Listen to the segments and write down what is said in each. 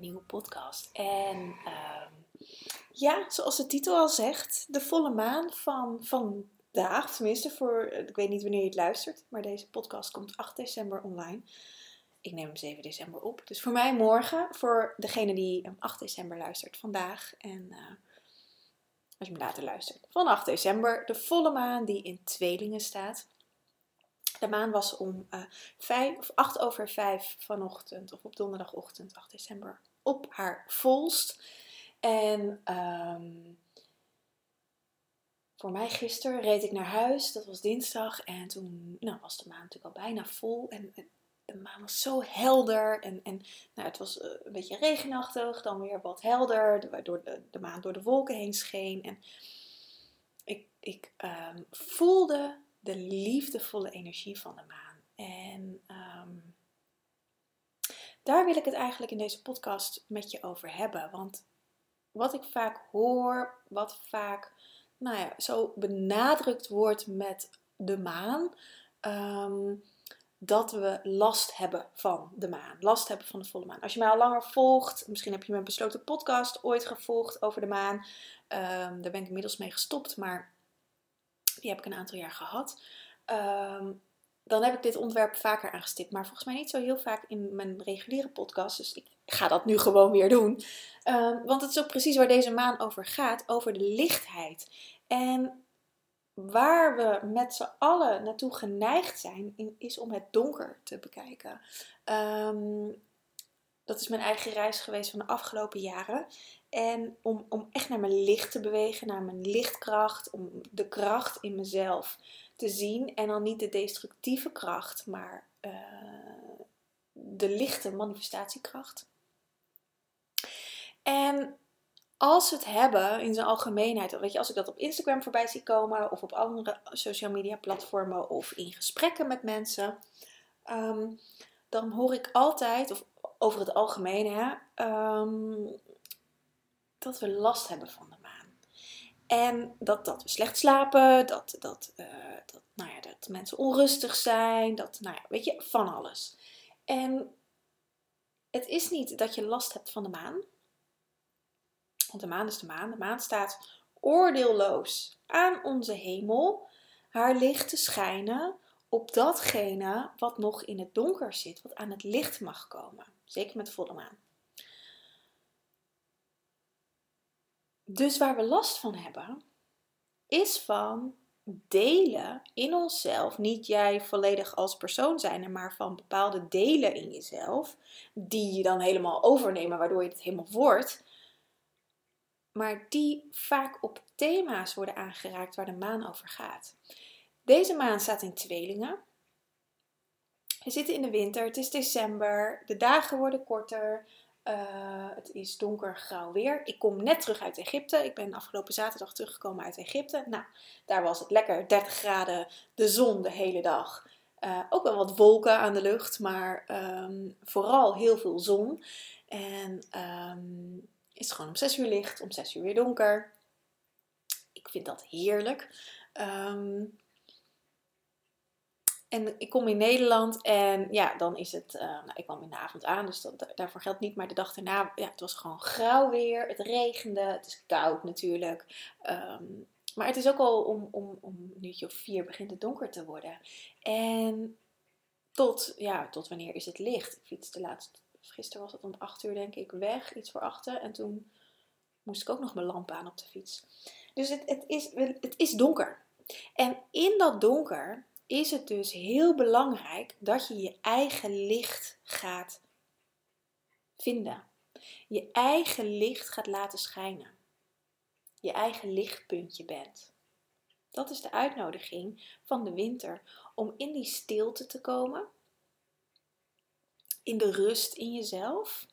nieuwe podcast. En uh, ja, zoals de titel al zegt, de volle maan van vandaag, tenminste voor, ik weet niet wanneer je het luistert, maar deze podcast komt 8 december online. Ik neem hem 7 december op. Dus voor mij morgen, voor degene die hem 8 december luistert, vandaag. En uh, als je hem later luistert, van 8 december, de volle maan die in tweelingen staat. De maan was om uh, of acht over vijf vanochtend, of op donderdagochtend 8 december, op haar volst. En um, voor mij gisteren reed ik naar huis, dat was dinsdag. En toen nou, was de maan natuurlijk al bijna vol. En de maan was zo helder. En, en nou, het was uh, een beetje regenachtig, dan weer wat helder, waardoor de, de maan door de wolken heen scheen. En ik, ik um, voelde de liefdevolle energie van de maan. En um, daar wil ik het eigenlijk in deze podcast met je over hebben. Want wat ik vaak hoor, wat vaak nou ja, zo benadrukt wordt met de maan. Um, dat we last hebben van de maan. Last hebben van de volle maan. Als je mij al langer volgt, misschien heb je mijn besloten podcast ooit gevolgd over de maan. Um, daar ben ik inmiddels mee gestopt, maar die heb ik een aantal jaar gehad. Um, dan heb ik dit onderwerp vaker aangestipt. Maar volgens mij niet zo heel vaak in mijn reguliere podcast. Dus ik ga dat nu gewoon weer doen. Um, want het is ook precies waar deze maan over gaat. Over de lichtheid. En waar we met z'n allen naartoe geneigd zijn, is om het donker te bekijken. Um, dat is mijn eigen reis geweest van de afgelopen jaren. En om, om echt naar mijn licht te bewegen, naar mijn lichtkracht, om de kracht in mezelf te zien. En dan niet de destructieve kracht, maar uh, de lichte manifestatiekracht. En als we het hebben in zijn algemeenheid, weet je, als ik dat op Instagram voorbij zie komen, of op andere social media platformen, of in gesprekken met mensen, um, dan hoor ik altijd, of over het algemeen, hè, um, dat we last hebben van de maan. En dat, dat we slecht slapen, dat, dat, uh, dat, nou ja, dat mensen onrustig zijn, dat, nou ja, weet je, van alles. En het is niet dat je last hebt van de maan. Want de maan is de maan. De maan staat oordeelloos aan onze hemel, haar licht te schijnen op datgene wat nog in het donker zit, wat aan het licht mag komen. Zeker met volle maan. Dus waar we last van hebben, is van delen in onszelf, niet jij volledig als persoon zijn, maar van bepaalde delen in jezelf, die je dan helemaal overnemen, waardoor je het helemaal wordt, maar die vaak op thema's worden aangeraakt waar de maan over gaat. Deze maan staat in tweelingen. We zitten in de winter, het is december, de dagen worden korter, uh, het is donker grauw weer. Ik kom net terug uit Egypte. Ik ben afgelopen zaterdag teruggekomen uit Egypte. Nou, daar was het lekker 30 graden, de zon de hele dag. Uh, ook wel wat wolken aan de lucht, maar um, vooral heel veel zon. En um, is gewoon om 6 uur licht, om 6 uur weer donker. Ik vind dat heerlijk. Um, en ik kom in Nederland en ja, dan is het. Uh, nou, ik kwam in de avond aan, dus daarvoor geldt niet. Maar de dag daarna, ja, het was gewoon grauw weer. Het regende. Het is koud natuurlijk. Um, maar het is ook al om, om, om een uurtje of vier begint het donker te worden. En tot, ja, tot wanneer is het licht? Ik fietste laatst gisteren was het om 8 uur denk ik weg, iets voor achter. En toen moest ik ook nog mijn lamp aan op de fiets. Dus het, het, is, het is donker. En in dat donker is het dus heel belangrijk dat je je eigen licht gaat vinden. Je eigen licht gaat laten schijnen. Je eigen lichtpuntje bent. Dat is de uitnodiging van de winter om in die stilte te komen, in de rust in jezelf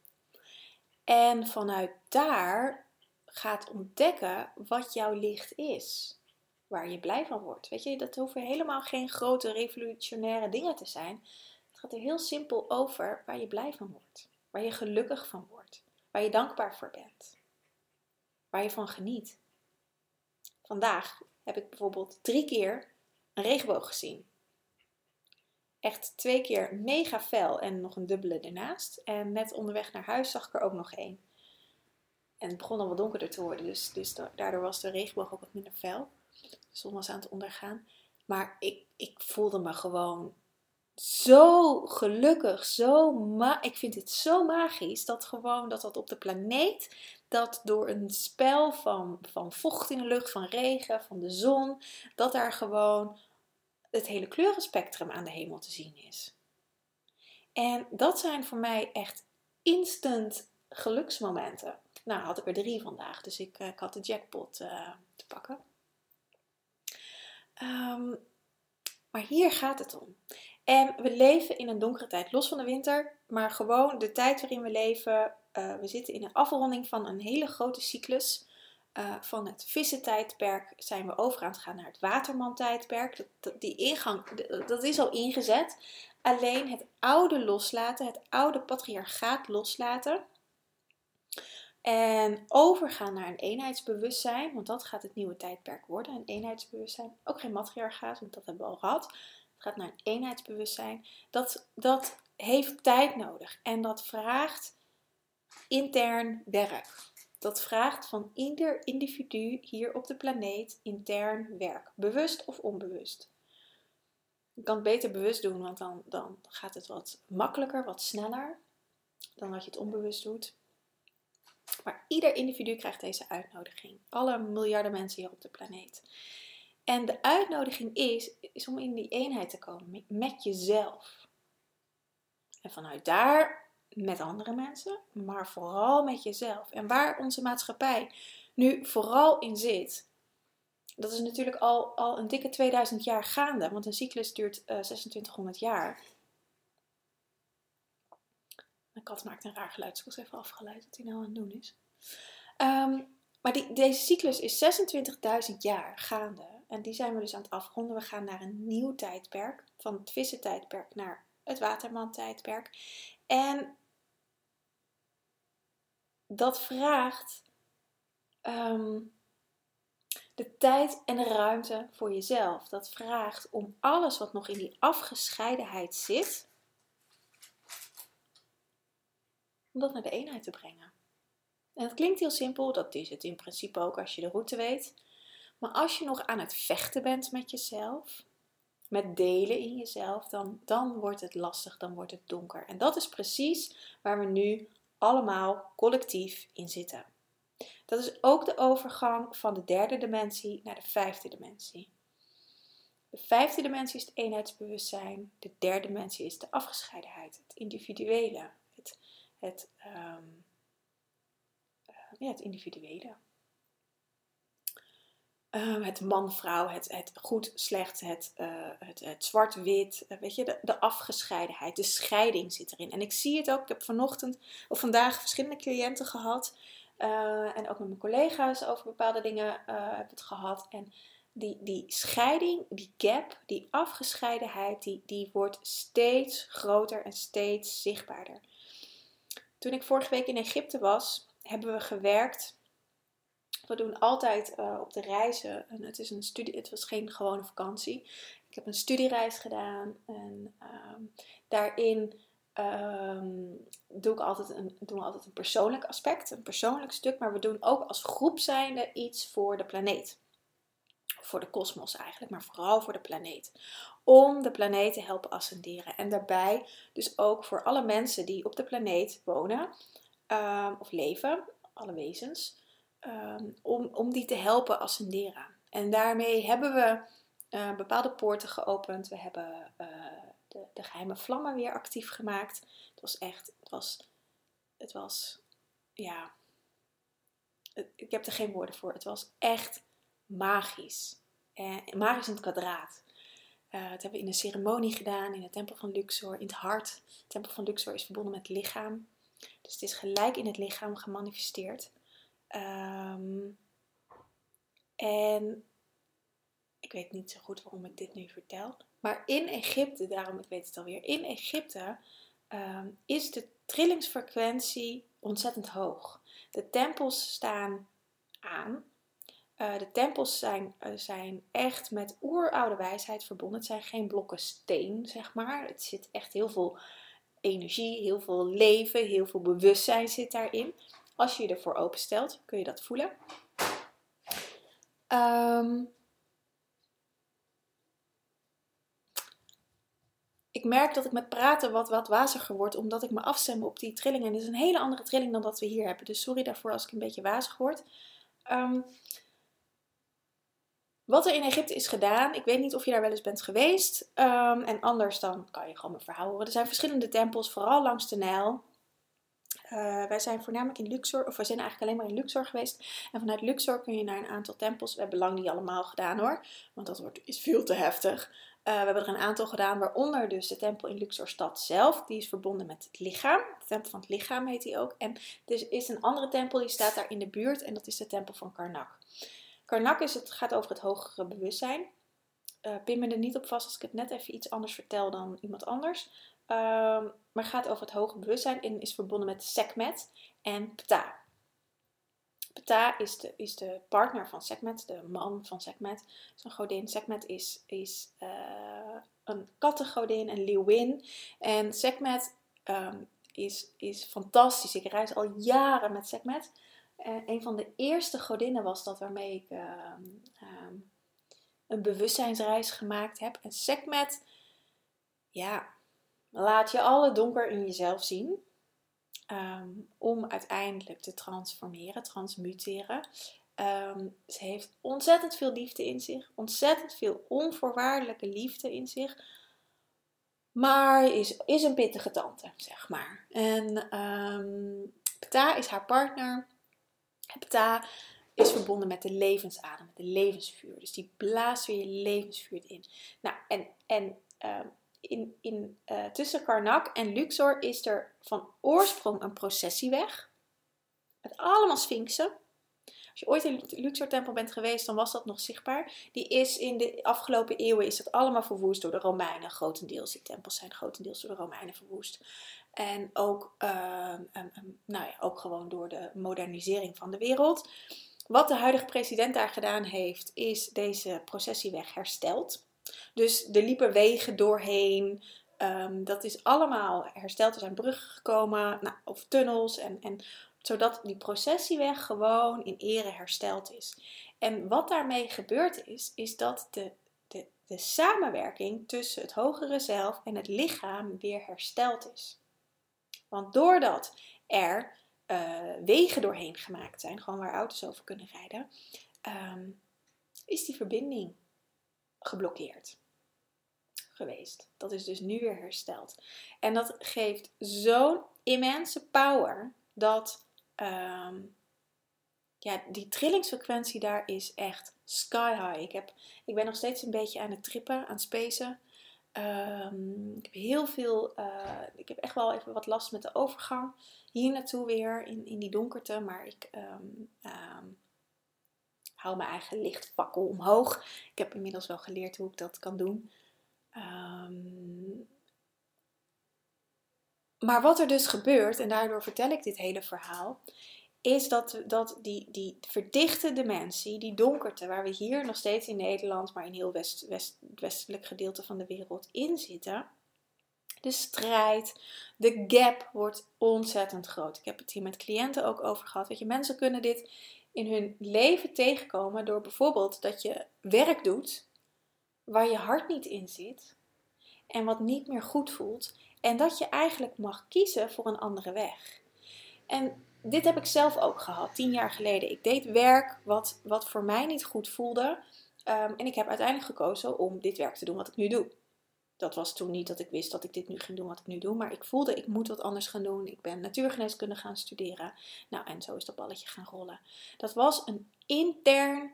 en vanuit daar gaat ontdekken wat jouw licht is, waar je blij van wordt. Weet je, dat hoeven helemaal geen grote revolutionaire dingen te zijn. Het gaat er heel simpel over waar je blij van wordt, waar je gelukkig van wordt, waar je dankbaar voor bent, waar je van geniet. Vandaag heb ik bijvoorbeeld drie keer een regenboog gezien. Echt twee keer mega fel en nog een dubbele ernaast. En net onderweg naar huis zag ik er ook nog één. En het begon al wat donkerder te worden, dus, dus daardoor was de regenboog ook wat minder fel. De zon was aan het ondergaan. Maar ik, ik voelde me gewoon zo gelukkig, zo ma ik vind het zo magisch dat gewoon dat dat op de planeet, dat door een spel van, van vocht in de lucht, van regen, van de zon, dat daar gewoon het hele kleurenspectrum aan de hemel te zien is. En dat zijn voor mij echt instant geluksmomenten. Nou, had ik er drie vandaag, dus ik, eh, ik had de jackpot uh, te pakken. Um, maar hier gaat het om. En we leven in een donkere tijd, los van de winter, maar gewoon de tijd waarin we leven. Uh, we zitten in een afronding van een hele grote cyclus. Uh, van het vissentijdperk zijn we over aan het gaan naar het watermantijdperk. Dat, dat, die ingang, dat is al ingezet. Alleen het oude loslaten, het oude patriarchaat loslaten. En overgaan naar een eenheidsbewustzijn, want dat gaat het nieuwe tijdperk worden. Een eenheidsbewustzijn, ook geen matriarchaat, want dat hebben we al gehad gaat naar een eenheidsbewustzijn, dat, dat heeft tijd nodig. En dat vraagt intern werk. Dat vraagt van ieder individu hier op de planeet intern werk. Bewust of onbewust. Je kan het beter bewust doen, want dan, dan gaat het wat makkelijker, wat sneller dan dat je het onbewust doet. Maar ieder individu krijgt deze uitnodiging. Alle miljarden mensen hier op de planeet. En de uitnodiging is, is om in die eenheid te komen met jezelf. En vanuit daar met andere mensen, maar vooral met jezelf. En waar onze maatschappij nu vooral in zit, dat is natuurlijk al, al een dikke 2000 jaar gaande, want een cyclus duurt uh, eh, 2600 jaar. Mijn kat maakt een raar geluid, dus ik was even afgeleid wat hij nou aan het doen is. Ehm, maar die, deze cyclus is 26.000 jaar gaande. En die zijn we dus aan het afronden. We gaan naar een nieuw tijdperk. Van het vissentijdperk naar het waterman-tijdperk. En dat vraagt ehm, de tijd en de ruimte voor jezelf. Dat vraagt om alles wat nog in die afgescheidenheid zit, om dat naar de eenheid te brengen. En het klinkt heel simpel, dat is het in principe ook als je de route weet. Maar als je nog aan het vechten bent met jezelf, met delen in jezelf, dan, dan wordt het lastig, dan wordt het donker. En dat is precies waar we nu allemaal collectief in zitten. Dat is ook de overgang van de derde dimensie naar de vijfde dimensie. De vijfde dimensie is het eenheidsbewustzijn. De derde dimensie is de afgescheidenheid, het individuele. Het, het, um, ja, het individuele. Ehm, het man-vrouw, het, het goed, slecht, het, het, zwart-wit, uh, weet je, de, de, afgescheidenheid, de scheiding zit erin. En ik zie het ook, ik heb vanochtend of vandaag verschillende cliënten gehad en ook met mijn collega's over bepaalde dingen heb het gehad. En die, die scheiding, die gap, die afgescheidenheid, die, die wordt steeds groter en steeds zichtbaarder. Toen ik vorige week in Egypte was, hebben we gewerkt we doen altijd uh, op de reizen, en het, is een studie, het was geen gewone vakantie. Ik heb een studiereis gedaan en um, daarin um, doe ik altijd een, doen we altijd een persoonlijk aspect, een persoonlijk stuk, maar we doen ook als groep zijnde iets voor de planeet. Voor de kosmos eigenlijk, maar vooral voor de planeet. Om de planeet te helpen ascenderen. En daarbij dus ook voor alle mensen die op de planeet wonen ehm, of leven, alle wezens, ehm, om, om die te helpen ascenderen. En daarmee hebben we uh, bepaalde poorten geopend. We hebben uh, de, de, geheime vlammen weer actief gemaakt. Het was echt, het was, het was, ja, ik heb er geen woorden voor. Het was echt magisch. Eh, magisch in het kwadraat. Uh, dat hebben we in een ceremonie gedaan in de tempel van Luxor, in het hart. De tempel van Luxor is verbonden met het lichaam. Dus het is gelijk in het lichaam gemanifesteerd. Um, en ik weet niet zo goed waarom ik dit nu vertel. Maar in Egypte, daarom ik weet het alweer, in Egypte um, is de trillingsfrequentie ontzettend hoog. De tempels staan aan. Uh, de tempels zijn, uh, zijn echt met oeroude wijsheid verbonden. Het zijn geen blokken steen, zeg maar. Het zit echt heel veel energie, heel veel leven, heel veel bewustzijn zit daarin. Als je je ervoor openstelt, kun je dat voelen. Um, ik merk dat ik met praten wat, wat waziger word, omdat ik me afstem op die trilling. En dit is een hele andere trilling dan dat we hier hebben. Dus sorry daarvoor als ik een beetje wazig word. Um, wat er in Egypte is gedaan, ik weet niet of je daar wel eens bent geweest. Um, en anders dan kan je gewoon mijn verhaal horen. Er zijn verschillende tempels, vooral langs de Nijl. Uh, wij zijn voornamelijk in Luxor, of we zijn eigenlijk alleen maar in Luxor geweest. En vanuit Luxor kun je naar een aantal tempels. We hebben lang niet allemaal gedaan hoor, want dat wordt, is veel te heftig. Uh, we hebben er een aantal gedaan, waaronder dus de tempel in Luxor stad zelf. Die is verbonden met het lichaam. De tempel van het lichaam heet die ook. En er is een andere tempel die staat daar in de buurt en dat is de tempel van Karnak. Karnak is het, gaat over het hogere bewustzijn. Uh, pin me er niet op vast als ik het net even iets anders vertel dan iemand anders. Um, maar gaat over het hoge bewustzijn en is verbonden met Sekmet en Ptah. Ptah is de, is de partner van Sekmet, de man van Sekmet. Zijn godin Sekmet is, is uh, een kattengodin, een leeuwin. En Sekmet um, is, is fantastisch. Ik reis al jaren met Sekmet. Uh, een van de eerste godinnen was dat waarmee ik uh, um, een bewustzijnsreis gemaakt heb. En Sekmet, ja, laat je alle donker in jezelf zien. Um, om uiteindelijk te transformeren, transmuteren. Ze heeft ontzettend veel liefde in zich, ontzettend veel onvoorwaardelijke liefde in zich. Maar is, is een pittige tante, zeg maar. En um, Pta is haar partner. Pta is verbonden met de levensadem, met de levensvuur. Dus die blaast weer je levensvuur in. Nou, en, en in, in, uh, tussen Karnak en Luxor is er van oorsprong een processieweg. Met allemaal sphinxen. Als je ooit in de Luxor-tempel bent geweest, dan was dat nog zichtbaar. Die is in de afgelopen eeuwen is dat allemaal verwoest door de Romeinen. Grotendeels, die tempels zijn grotendeels door de Romeinen verwoest. En ook, uh, um, nou ja, ook gewoon door de modernisering van de wereld. Wat de huidige president daar gedaan heeft, is deze processieweg hersteld. Dus er liepen wegen doorheen. Dat is allemaal hersteld. Er zijn bruggen gekomen, nou, of tunnels. En, en, zodat die processieweg gewoon in ere hersteld is. En wat daarmee gebeurd is, is dat de, de, de samenwerking tussen het hogere zelf en het lichaam weer hersteld is. Want doordat er uh, wegen doorheen gemaakt zijn, gewoon waar auto's over kunnen rijden, um, is die verbinding geblokkeerd geweest. Dat is dus nu weer hersteld. En dat geeft zo'n immense power dat um, ja, die trillingsfrequentie daar is echt sky high. Ik, heb, ik ben nog steeds een beetje aan het trippen, aan het spacen. Um, ik heb heel veel, uh, ik heb echt wel even wat last met de overgang hier naartoe weer in, in die donkerte. Maar ik um, hou mijn eigen lichtvakkel omhoog. Ik heb inmiddels wel geleerd hoe ik dat kan doen. Maar wat er dus gebeurt, en daardoor vertel ik dit hele verhaal, is dat, dat die, die verdichte dimensie, die donkerte, waar we hier nog steeds in Nederland, maar in heel west, west, westelijk gedeelte van de wereld in zitten, de strijd, de gap wordt ontzettend groot. Ik heb het hier met cliënten ook over gehad. Weet je, mensen kunnen dit in hun leven tegenkomen door bijvoorbeeld dat je werk doet waar je hart niet in zit en wat niet meer goed voelt. En dat je eigenlijk mag kiezen voor een andere weg. En dit heb ik zelf ook gehad, tien jaar geleden. Ik deed werk wat, wat voor mij niet goed voelde. Ehm, en ik heb uiteindelijk gekozen om dit werk te doen wat ik nu doe. Dat was toen niet dat ik wist dat ik dit nu ging doen wat ik nu doe. Maar ik voelde, ik moet wat anders gaan doen. Ik ben natuurgeneeskunde gaan studeren. Nou, en zo is dat balletje gaan rollen. Dat was een intern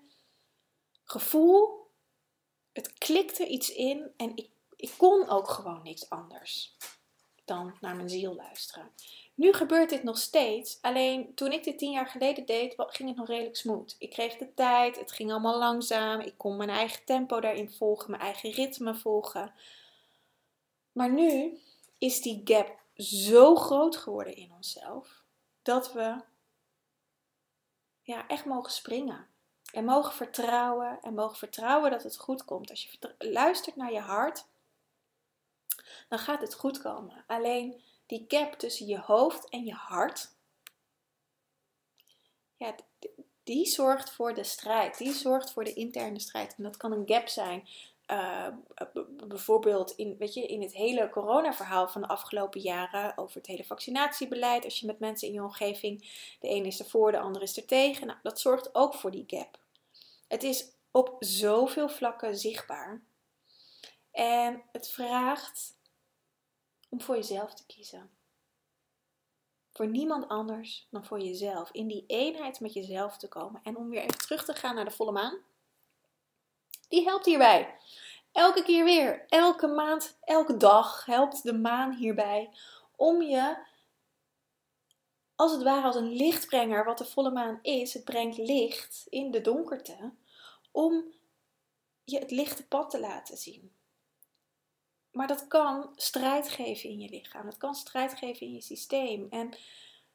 gevoel. Het klikte iets in en ik, ik kon ook gewoon niks anders dan naar mijn ziel luisteren. Nu gebeurt dit nog steeds. Alleen toen ik dit tien jaar geleden deed, ging het nog redelijk smooth. Ik kreeg de tijd, het ging allemaal langzaam. Ik kon mijn eigen tempo daarin volgen, mijn eigen ritme volgen. Maar nu is die gap zo groot geworden in onszelf dat we ja, echt mogen springen. En mogen vertrouwen en mogen vertrouwen dat het goed komt. Als je luistert naar je hart, dan gaat het goed komen. Alleen die gap tussen je hoofd en je hart, ja, die zorgt voor de strijd. Die zorgt voor de interne strijd. En dat kan een gap zijn. Uh, bijvoorbeeld in, weet je, in het hele coronaverhaal van de afgelopen jaren over het hele vaccinatiebeleid. Als je met mensen in je omgeving, de een is ervoor, de ander is er tegen. Nou, dat zorgt ook voor die gap. Het is op zoveel vlakken zichtbaar. En het vraagt om voor jezelf te kiezen. Voor niemand anders dan voor jezelf. In die eenheid met jezelf te komen. En om weer even terug te gaan naar de volle maan. Die helpt hierbij. Elke keer weer, elke maand, elke dag helpt de maan hierbij om je, als het ware als een lichtbrenger, wat de volle maan is, het brengt licht in de donkerte, om je het lichte pad te laten zien. Maar dat kan strijd geven in je lichaam. Dat kan strijd geven in je systeem. En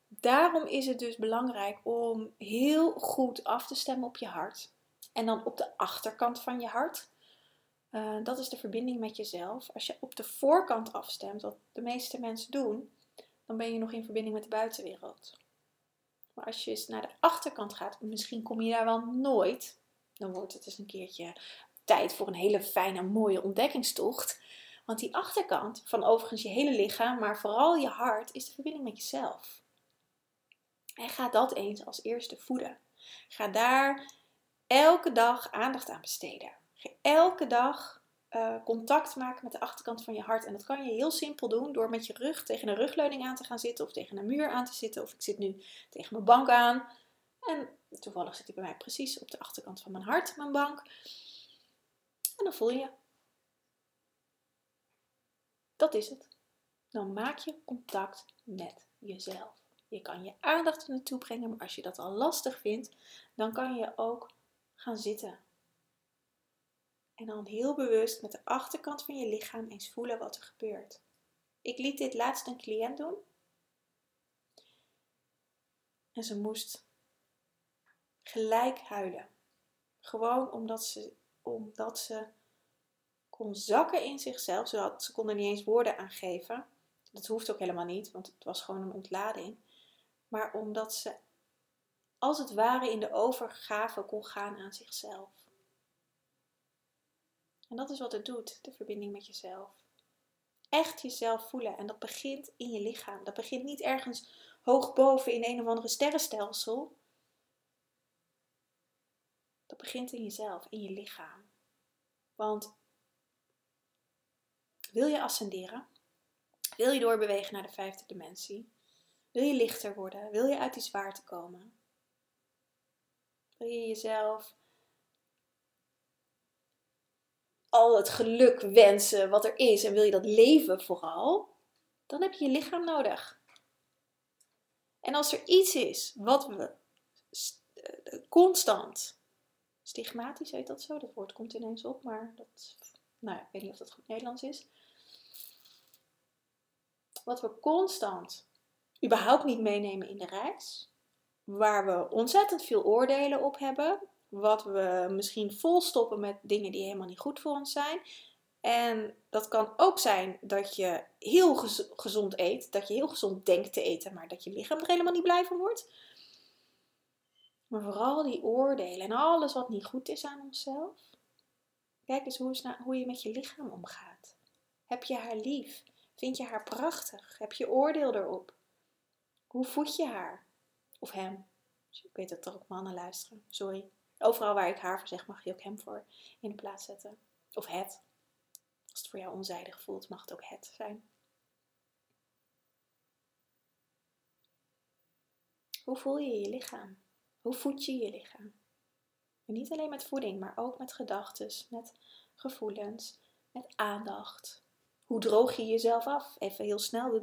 daarom is het dus belangrijk om heel goed af te stemmen op je hart. En dan op de achterkant van je hart. Uh, dat is de verbinding met jezelf. Als je op de voorkant afstemt, wat de meeste mensen doen, dan ben je nog in verbinding met de buitenwereld. Maar als je eens naar de achterkant gaat, misschien kom je daar wel nooit, dan wordt het eens een keertje tijd voor een hele fijne, mooie ontdekkingstocht. Want die achterkant van overigens je hele lichaam, maar vooral je hart, is de verbinding met jezelf. En ga dat eens als eerste voeden. Ga daar elke dag aandacht aan besteden. Ga elke dag uh, contact maken met de achterkant van je hart. En dat kan je heel simpel doen door met je rug tegen een rugleuning aan te gaan zitten of tegen een muur aan te zitten. Of ik zit nu tegen mijn bank aan. En toevallig zit hij bij mij precies op de achterkant van mijn hart, mijn bank. En dan voel je dat is het. Dan maak je contact met jezelf. Je kan je aandacht er naartoe brengen, maar als je dat al lastig vindt, dan kan je ook gaan zitten. En dan heel bewust met de achterkant van je lichaam eens voelen wat er gebeurt. Ik liet dit laatst een cliënt doen. En ze moest gelijk huilen. Gewoon omdat ze, omdat ze kon zakken in zichzelf. Ze, had, ze kon er niet eens woorden aan geven. Dat hoeft ook helemaal niet, want het was gewoon een ontlading. Maar omdat ze als het ware in de overgave kon gaan aan zichzelf. En dat is wat het doet, de verbinding met jezelf. Echt jezelf voelen. En dat begint in je lichaam. Dat begint niet ergens hoog boven in een of andere sterrenstelsel. Dat begint in jezelf, in je lichaam. Want wil je ascenderen? Wil je doorbewegen naar de vijfde dimensie? Wil je lichter worden? Wil je uit die zwaarte komen? Wil je jezelf al het geluk wensen wat er is en wil je dat leven vooral? Dan heb je je lichaam nodig. En als er iets is wat we eh, constant, stigmatisch heet dat zo, dat woord komt ineens op, maar dat, nou, ik weet niet of dat goed Nederlands is wat we constant überhaupt niet meenemen in de reis. Waar we ontzettend veel oordelen op hebben. Wat we misschien volstoppen met dingen die helemaal niet goed voor ons zijn. En dat kan ook zijn dat je heel gezond eet. Dat je heel gezond denkt te eten, maar dat je lichaam er helemaal niet blij van wordt. Maar vooral die oordelen en alles wat niet goed is aan onszelf. Kijk eens hoe, hoe je met je lichaam omgaat. Heb je haar lief? Vind je haar prachtig? Heb je oordeel erop? Hoe voed je haar? Of hem? Ik weet dat er ook mannen luisteren. Sorry. Overal waar ik haar voor zeg, mag je ook hem voor in de plaats zetten. Of het. Als het voor jou onzijdig voelt, mag het ook het zijn. Hoe voel je je lichaam? Hoe voed je je lichaam? En niet alleen met voeding, maar ook met gedachten, met gevoelens, met aandacht. Hoe droog je jezelf af? Even heel snel.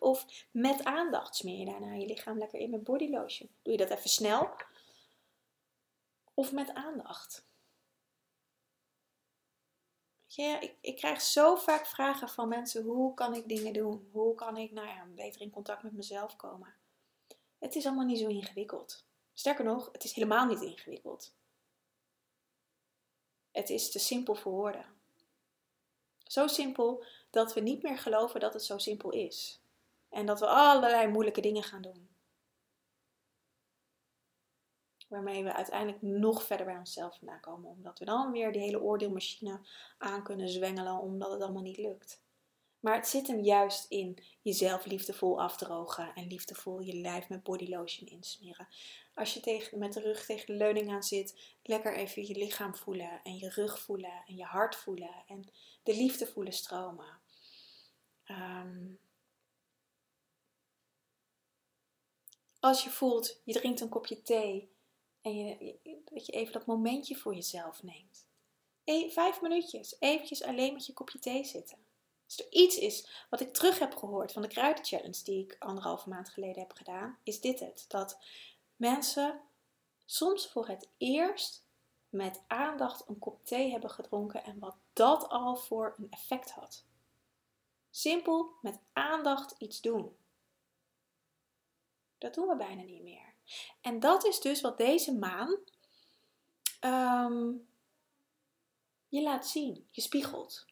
Of met aandacht smeer je daarna je lichaam lekker in met body lotion. Doe je dat even snel? Of met aandacht? Ja, ik, ik krijg zo vaak vragen van mensen: hoe kan ik dingen doen? Hoe kan ik nou ja, beter in contact met mezelf komen? Het is allemaal niet zo ingewikkeld. Sterker nog, het is helemaal niet ingewikkeld. Het is te simpel voor woorden. Zo simpel dat we niet meer geloven dat het zo simpel is. En dat we allerlei moeilijke dingen gaan doen. Waarmee we uiteindelijk nog verder bij onszelf vandaan komen. Omdat we dan weer die hele oordeelmachine aan kunnen zwengelen omdat het allemaal niet lukt. Maar het zit hem juist in jezelf liefdevol afdrogen en liefdevol je lijf met body lotion insmeren. Als je tegen, met de rug tegen de leuning aan zit, lekker even je lichaam voelen en je rug voelen en je hart voelen en de liefde voelen stromen. Ehm, als je voelt, je drinkt een kopje thee en je, dat je even dat momentje voor jezelf neemt. E vijf minuutjes, eventjes alleen met je kopje thee zitten. Als er iets is wat ik terug heb gehoord van de kruidenchallenge die ik anderhalve maand geleden heb gedaan, is dit het. Dat mensen soms voor het eerst met aandacht een kop thee hebben gedronken en wat dat al voor een effect had. Simpel met aandacht iets doen. Dat doen we bijna niet meer. En dat is dus wat deze maan um, je laat zien, je spiegelt.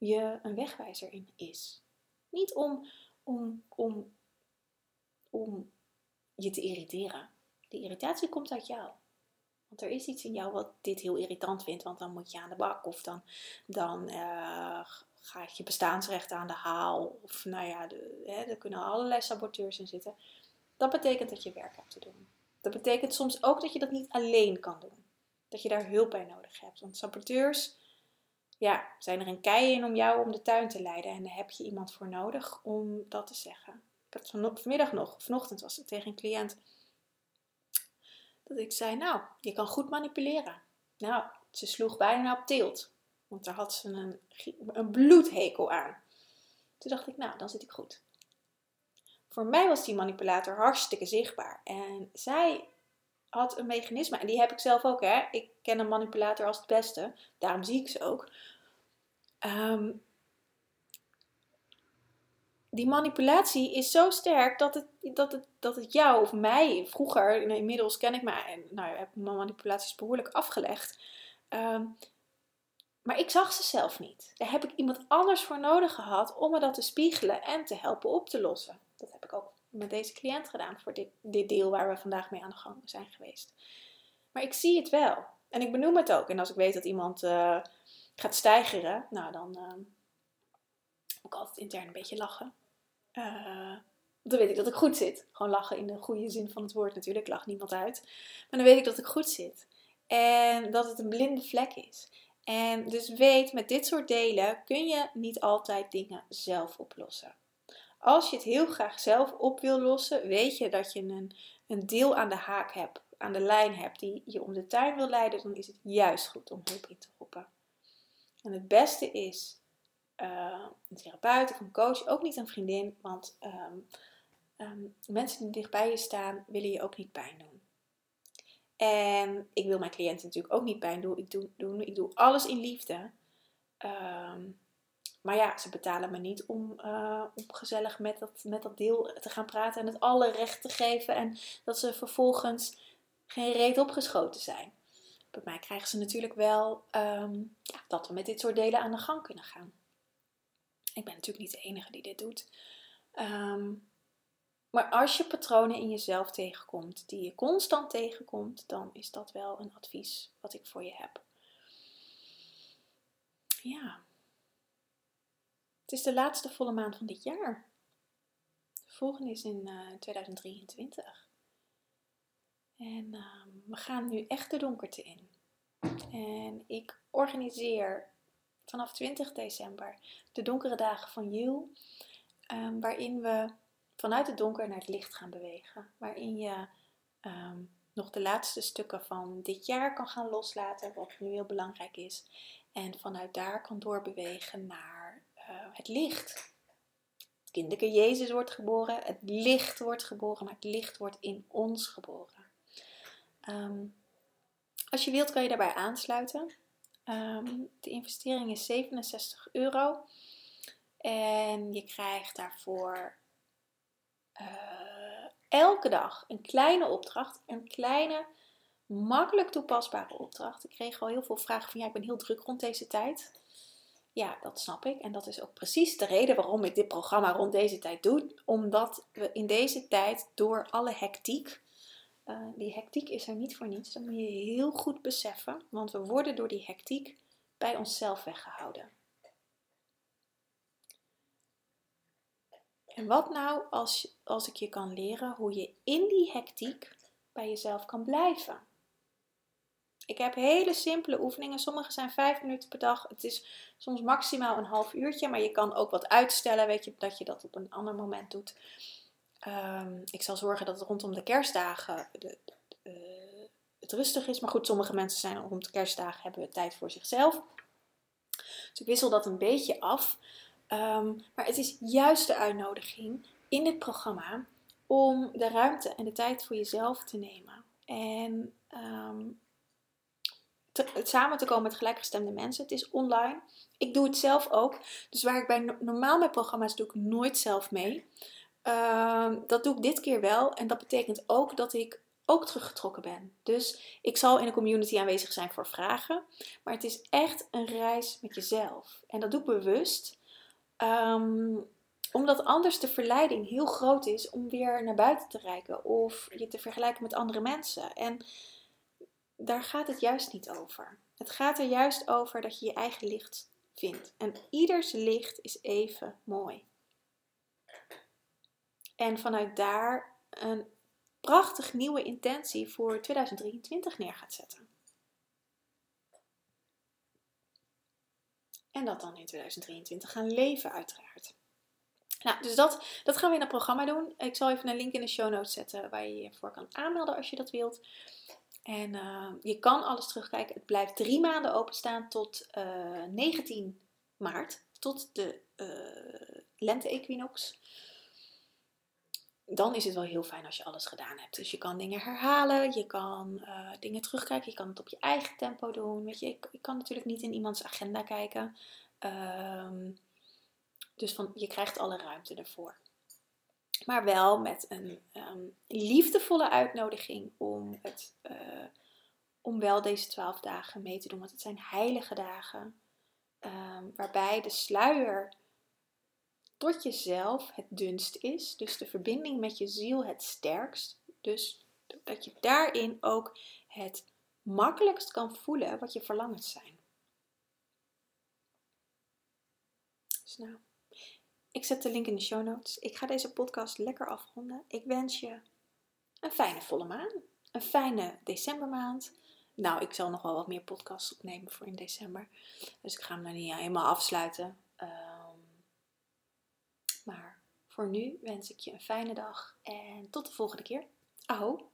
Je een wegwijzer in is. Niet om, om, om, om je te irriteren. De irritatie komt uit jou. Want er is iets in jou wat dit heel irritant vindt, want dan moet je aan de bak of dan, dan uh, gaat je bestaansrecht aan de haal. Of nou ja, hè, er kunnen allerlei saboteurs in zitten. Dat betekent dat je werk hebt te doen. Dat betekent soms ook dat je dat niet alleen kan doen. Dat je daar hulp bij nodig hebt. Want saboteurs ja, zijn er een kei in om jou om de tuin te leiden. En daar heb je iemand voor nodig om dat te zeggen. Ik had het vanmiddag nog, vanochtend was het tegen een cliënt dat ik zei, nou, je kan goed manipuleren. Nou, ze sloeg bijna op tilt, want daar had ze een, een bloedhekel aan. Toen dacht ik, nou, dan zit ik goed. Voor mij was die manipulator hartstikke zichtbaar. En zij had een mechanisme, en die heb ik zelf ook, hè. Ik ken een manipulator als het beste, daarom zie ik ze ook. Um, die manipulatie is zo sterk dat het, dat het, dat het jou of mij, vroeger, inmiddels ken ik me, en nou, heb mijn manipulaties behoorlijk afgelegd. Ehm, maar ik zag ze zelf niet. Daar heb ik iemand anders voor nodig gehad om me dat te spiegelen en te helpen op te lossen. Dat heb ik ook met deze cliënt gedaan voor dit, dit deel waar we vandaag mee aan de gang zijn geweest. Maar ik zie het wel. En ik benoem het ook. En als ik weet dat iemand uh, gaat stijgeren, nou dan uh, moet ik altijd intern een beetje lachen. Uh, dan weet ik dat ik goed zit. Gewoon lachen in de goede zin van het woord natuurlijk. Lach niemand uit. Maar dan weet ik dat ik goed zit. En dat het een blinde vlek is. En dus weet, met dit soort delen kun je niet altijd dingen zelf oplossen. Als je het heel graag zelf op wil lossen, weet je dat je een, een deel aan de haak hebt, aan de lijn hebt, die je om de tuin wil leiden, dan is het juist goed om hulp in te roepen. En het beste is uh, een therapeut of een coach, ook niet een vriendin, want um, um, mensen die dichtbij je staan willen je ook niet pijn doen. En ik wil mijn cliënten natuurlijk ook niet pijn doen. Ik doe, ik doe alles in liefde. Um, maar ja, ze betalen me niet om, uh, gezellig met dat, met dat deel te gaan praten en het alle recht te geven. En dat ze vervolgens geen reet opgeschoten zijn. Bij mij krijgen ze natuurlijk wel um, ja, dat we met dit soort delen aan de gang kunnen gaan. Ik ben natuurlijk niet de enige die dit doet. Um, Maar als je patronen in jezelf tegenkomt, die je constant tegenkomt, dan is dat wel een advies wat ik voor je heb. Ja. Het is de laatste volle maand van dit jaar. De volgende is in uh, eh, 2023. En uh, we gaan nu echt de donkerte in. En ik organiseer vanaf 20 december de donkere dagen van Jul, um, waarin we vanuit het donker naar het licht gaan bewegen. Waarin je um, nog de laatste stukken van dit jaar kan gaan loslaten, wat nu heel belangrijk is. En vanuit daar kan doorbewegen naar uh, het licht. Het kinderke Jezus wordt geboren, het licht wordt geboren, maar het licht wordt in ons geboren. Um, als je wilt kan je daarbij aansluiten. Um, de investering is 67 euro. En je krijgt daarvoor uh, elke dag een kleine opdracht. Een kleine, makkelijk toepasbare opdracht. Ik kreeg al heel veel vragen van ja, ik ben heel druk rond deze tijd. Ja, dat snap ik. En dat is ook precies de reden waarom ik dit programma rond deze tijd doe. Omdat we in deze tijd door alle hectiek uh, die hectiek is er niet voor niets. Dat moet je heel goed beseffen, want we worden door die hectiek bij onszelf weggehouden. En wat nou als, als ik je kan leren hoe je in die hectiek bij jezelf kan blijven? Ik heb hele simpele oefeningen. Sommige zijn vijf minuten per dag. Het is soms maximaal een half uurtje. Maar je kan ook wat uitstellen. Weet je, dat je dat op een ander moment doet. Um, ik zal zorgen dat het rondom de kerstdagen de, uh, het rustig is. Maar goed, sommige mensen zijn rond de kerstdagen hebben tijd voor zichzelf. Dus ik wissel dat een beetje af. Um, maar het is juist de uitnodiging in dit programma om de ruimte en de tijd voor jezelf te nemen. En um, te, samen te komen met gelijkgestemde mensen. Het is online. Ik doe het zelf ook. Dus waar ik bij normaal met programma's doe ik nooit zelf mee. Ehm, dat doe ik dit keer wel. En dat betekent ook dat ik ook teruggetrokken ben. Dus ik zal in de community aanwezig zijn voor vragen. Maar het is echt een reis met jezelf. En dat doe ik bewust. Ehm, omdat anders de verleiding heel groot is om weer naar buiten te reiken. Of je te vergelijken met andere mensen. En daar gaat het juist niet over. Het gaat er juist over dat je je eigen licht vindt. En ieders licht is even mooi. En vanuit daar een prachtig nieuwe intentie voor 2023 neer gaat zetten. En dat dan in 2023 gaan leven, uiteraard. Nou, dus dat, dat gaan we in het programma doen. Ik zal even een link in de show notes zetten waar je je voor kan aanmelden als je dat wilt. En uh, je kan alles terugkijken. Het blijft drie maanden openstaan tot uh, eh, 19 maart, tot de uh, lente-equinox dan is het wel heel fijn als je alles gedaan hebt. Dus je kan dingen herhalen, je kan uh, dingen terugkijken, je kan het op je eigen tempo doen. Weet je, ik, ik kan natuurlijk niet in iemands agenda kijken. Um, dus van, je krijgt alle ruimte ervoor. Maar wel met een um, liefdevolle uitnodiging om, het, uh, om wel deze twaalf dagen mee te doen. Want het zijn heilige dagen. Um, waarbij de sluier tot jezelf het dunst is. Dus de verbinding met je ziel het sterkst. Dus dat je daarin ook het makkelijkst kan voelen wat je verlangens zijn. Dus nou, ik zet de link in de show notes. Ik ga deze podcast lekker afronden. Ik wens je een fijne volle maan. Een fijne decembermaand. Nou, ik zal nog wel wat meer podcasts opnemen voor in december. Dus ik ga hem dan niet helemaal afsluiten. Maar voor nu wens ik je een fijne dag en tot de volgende keer. Aho!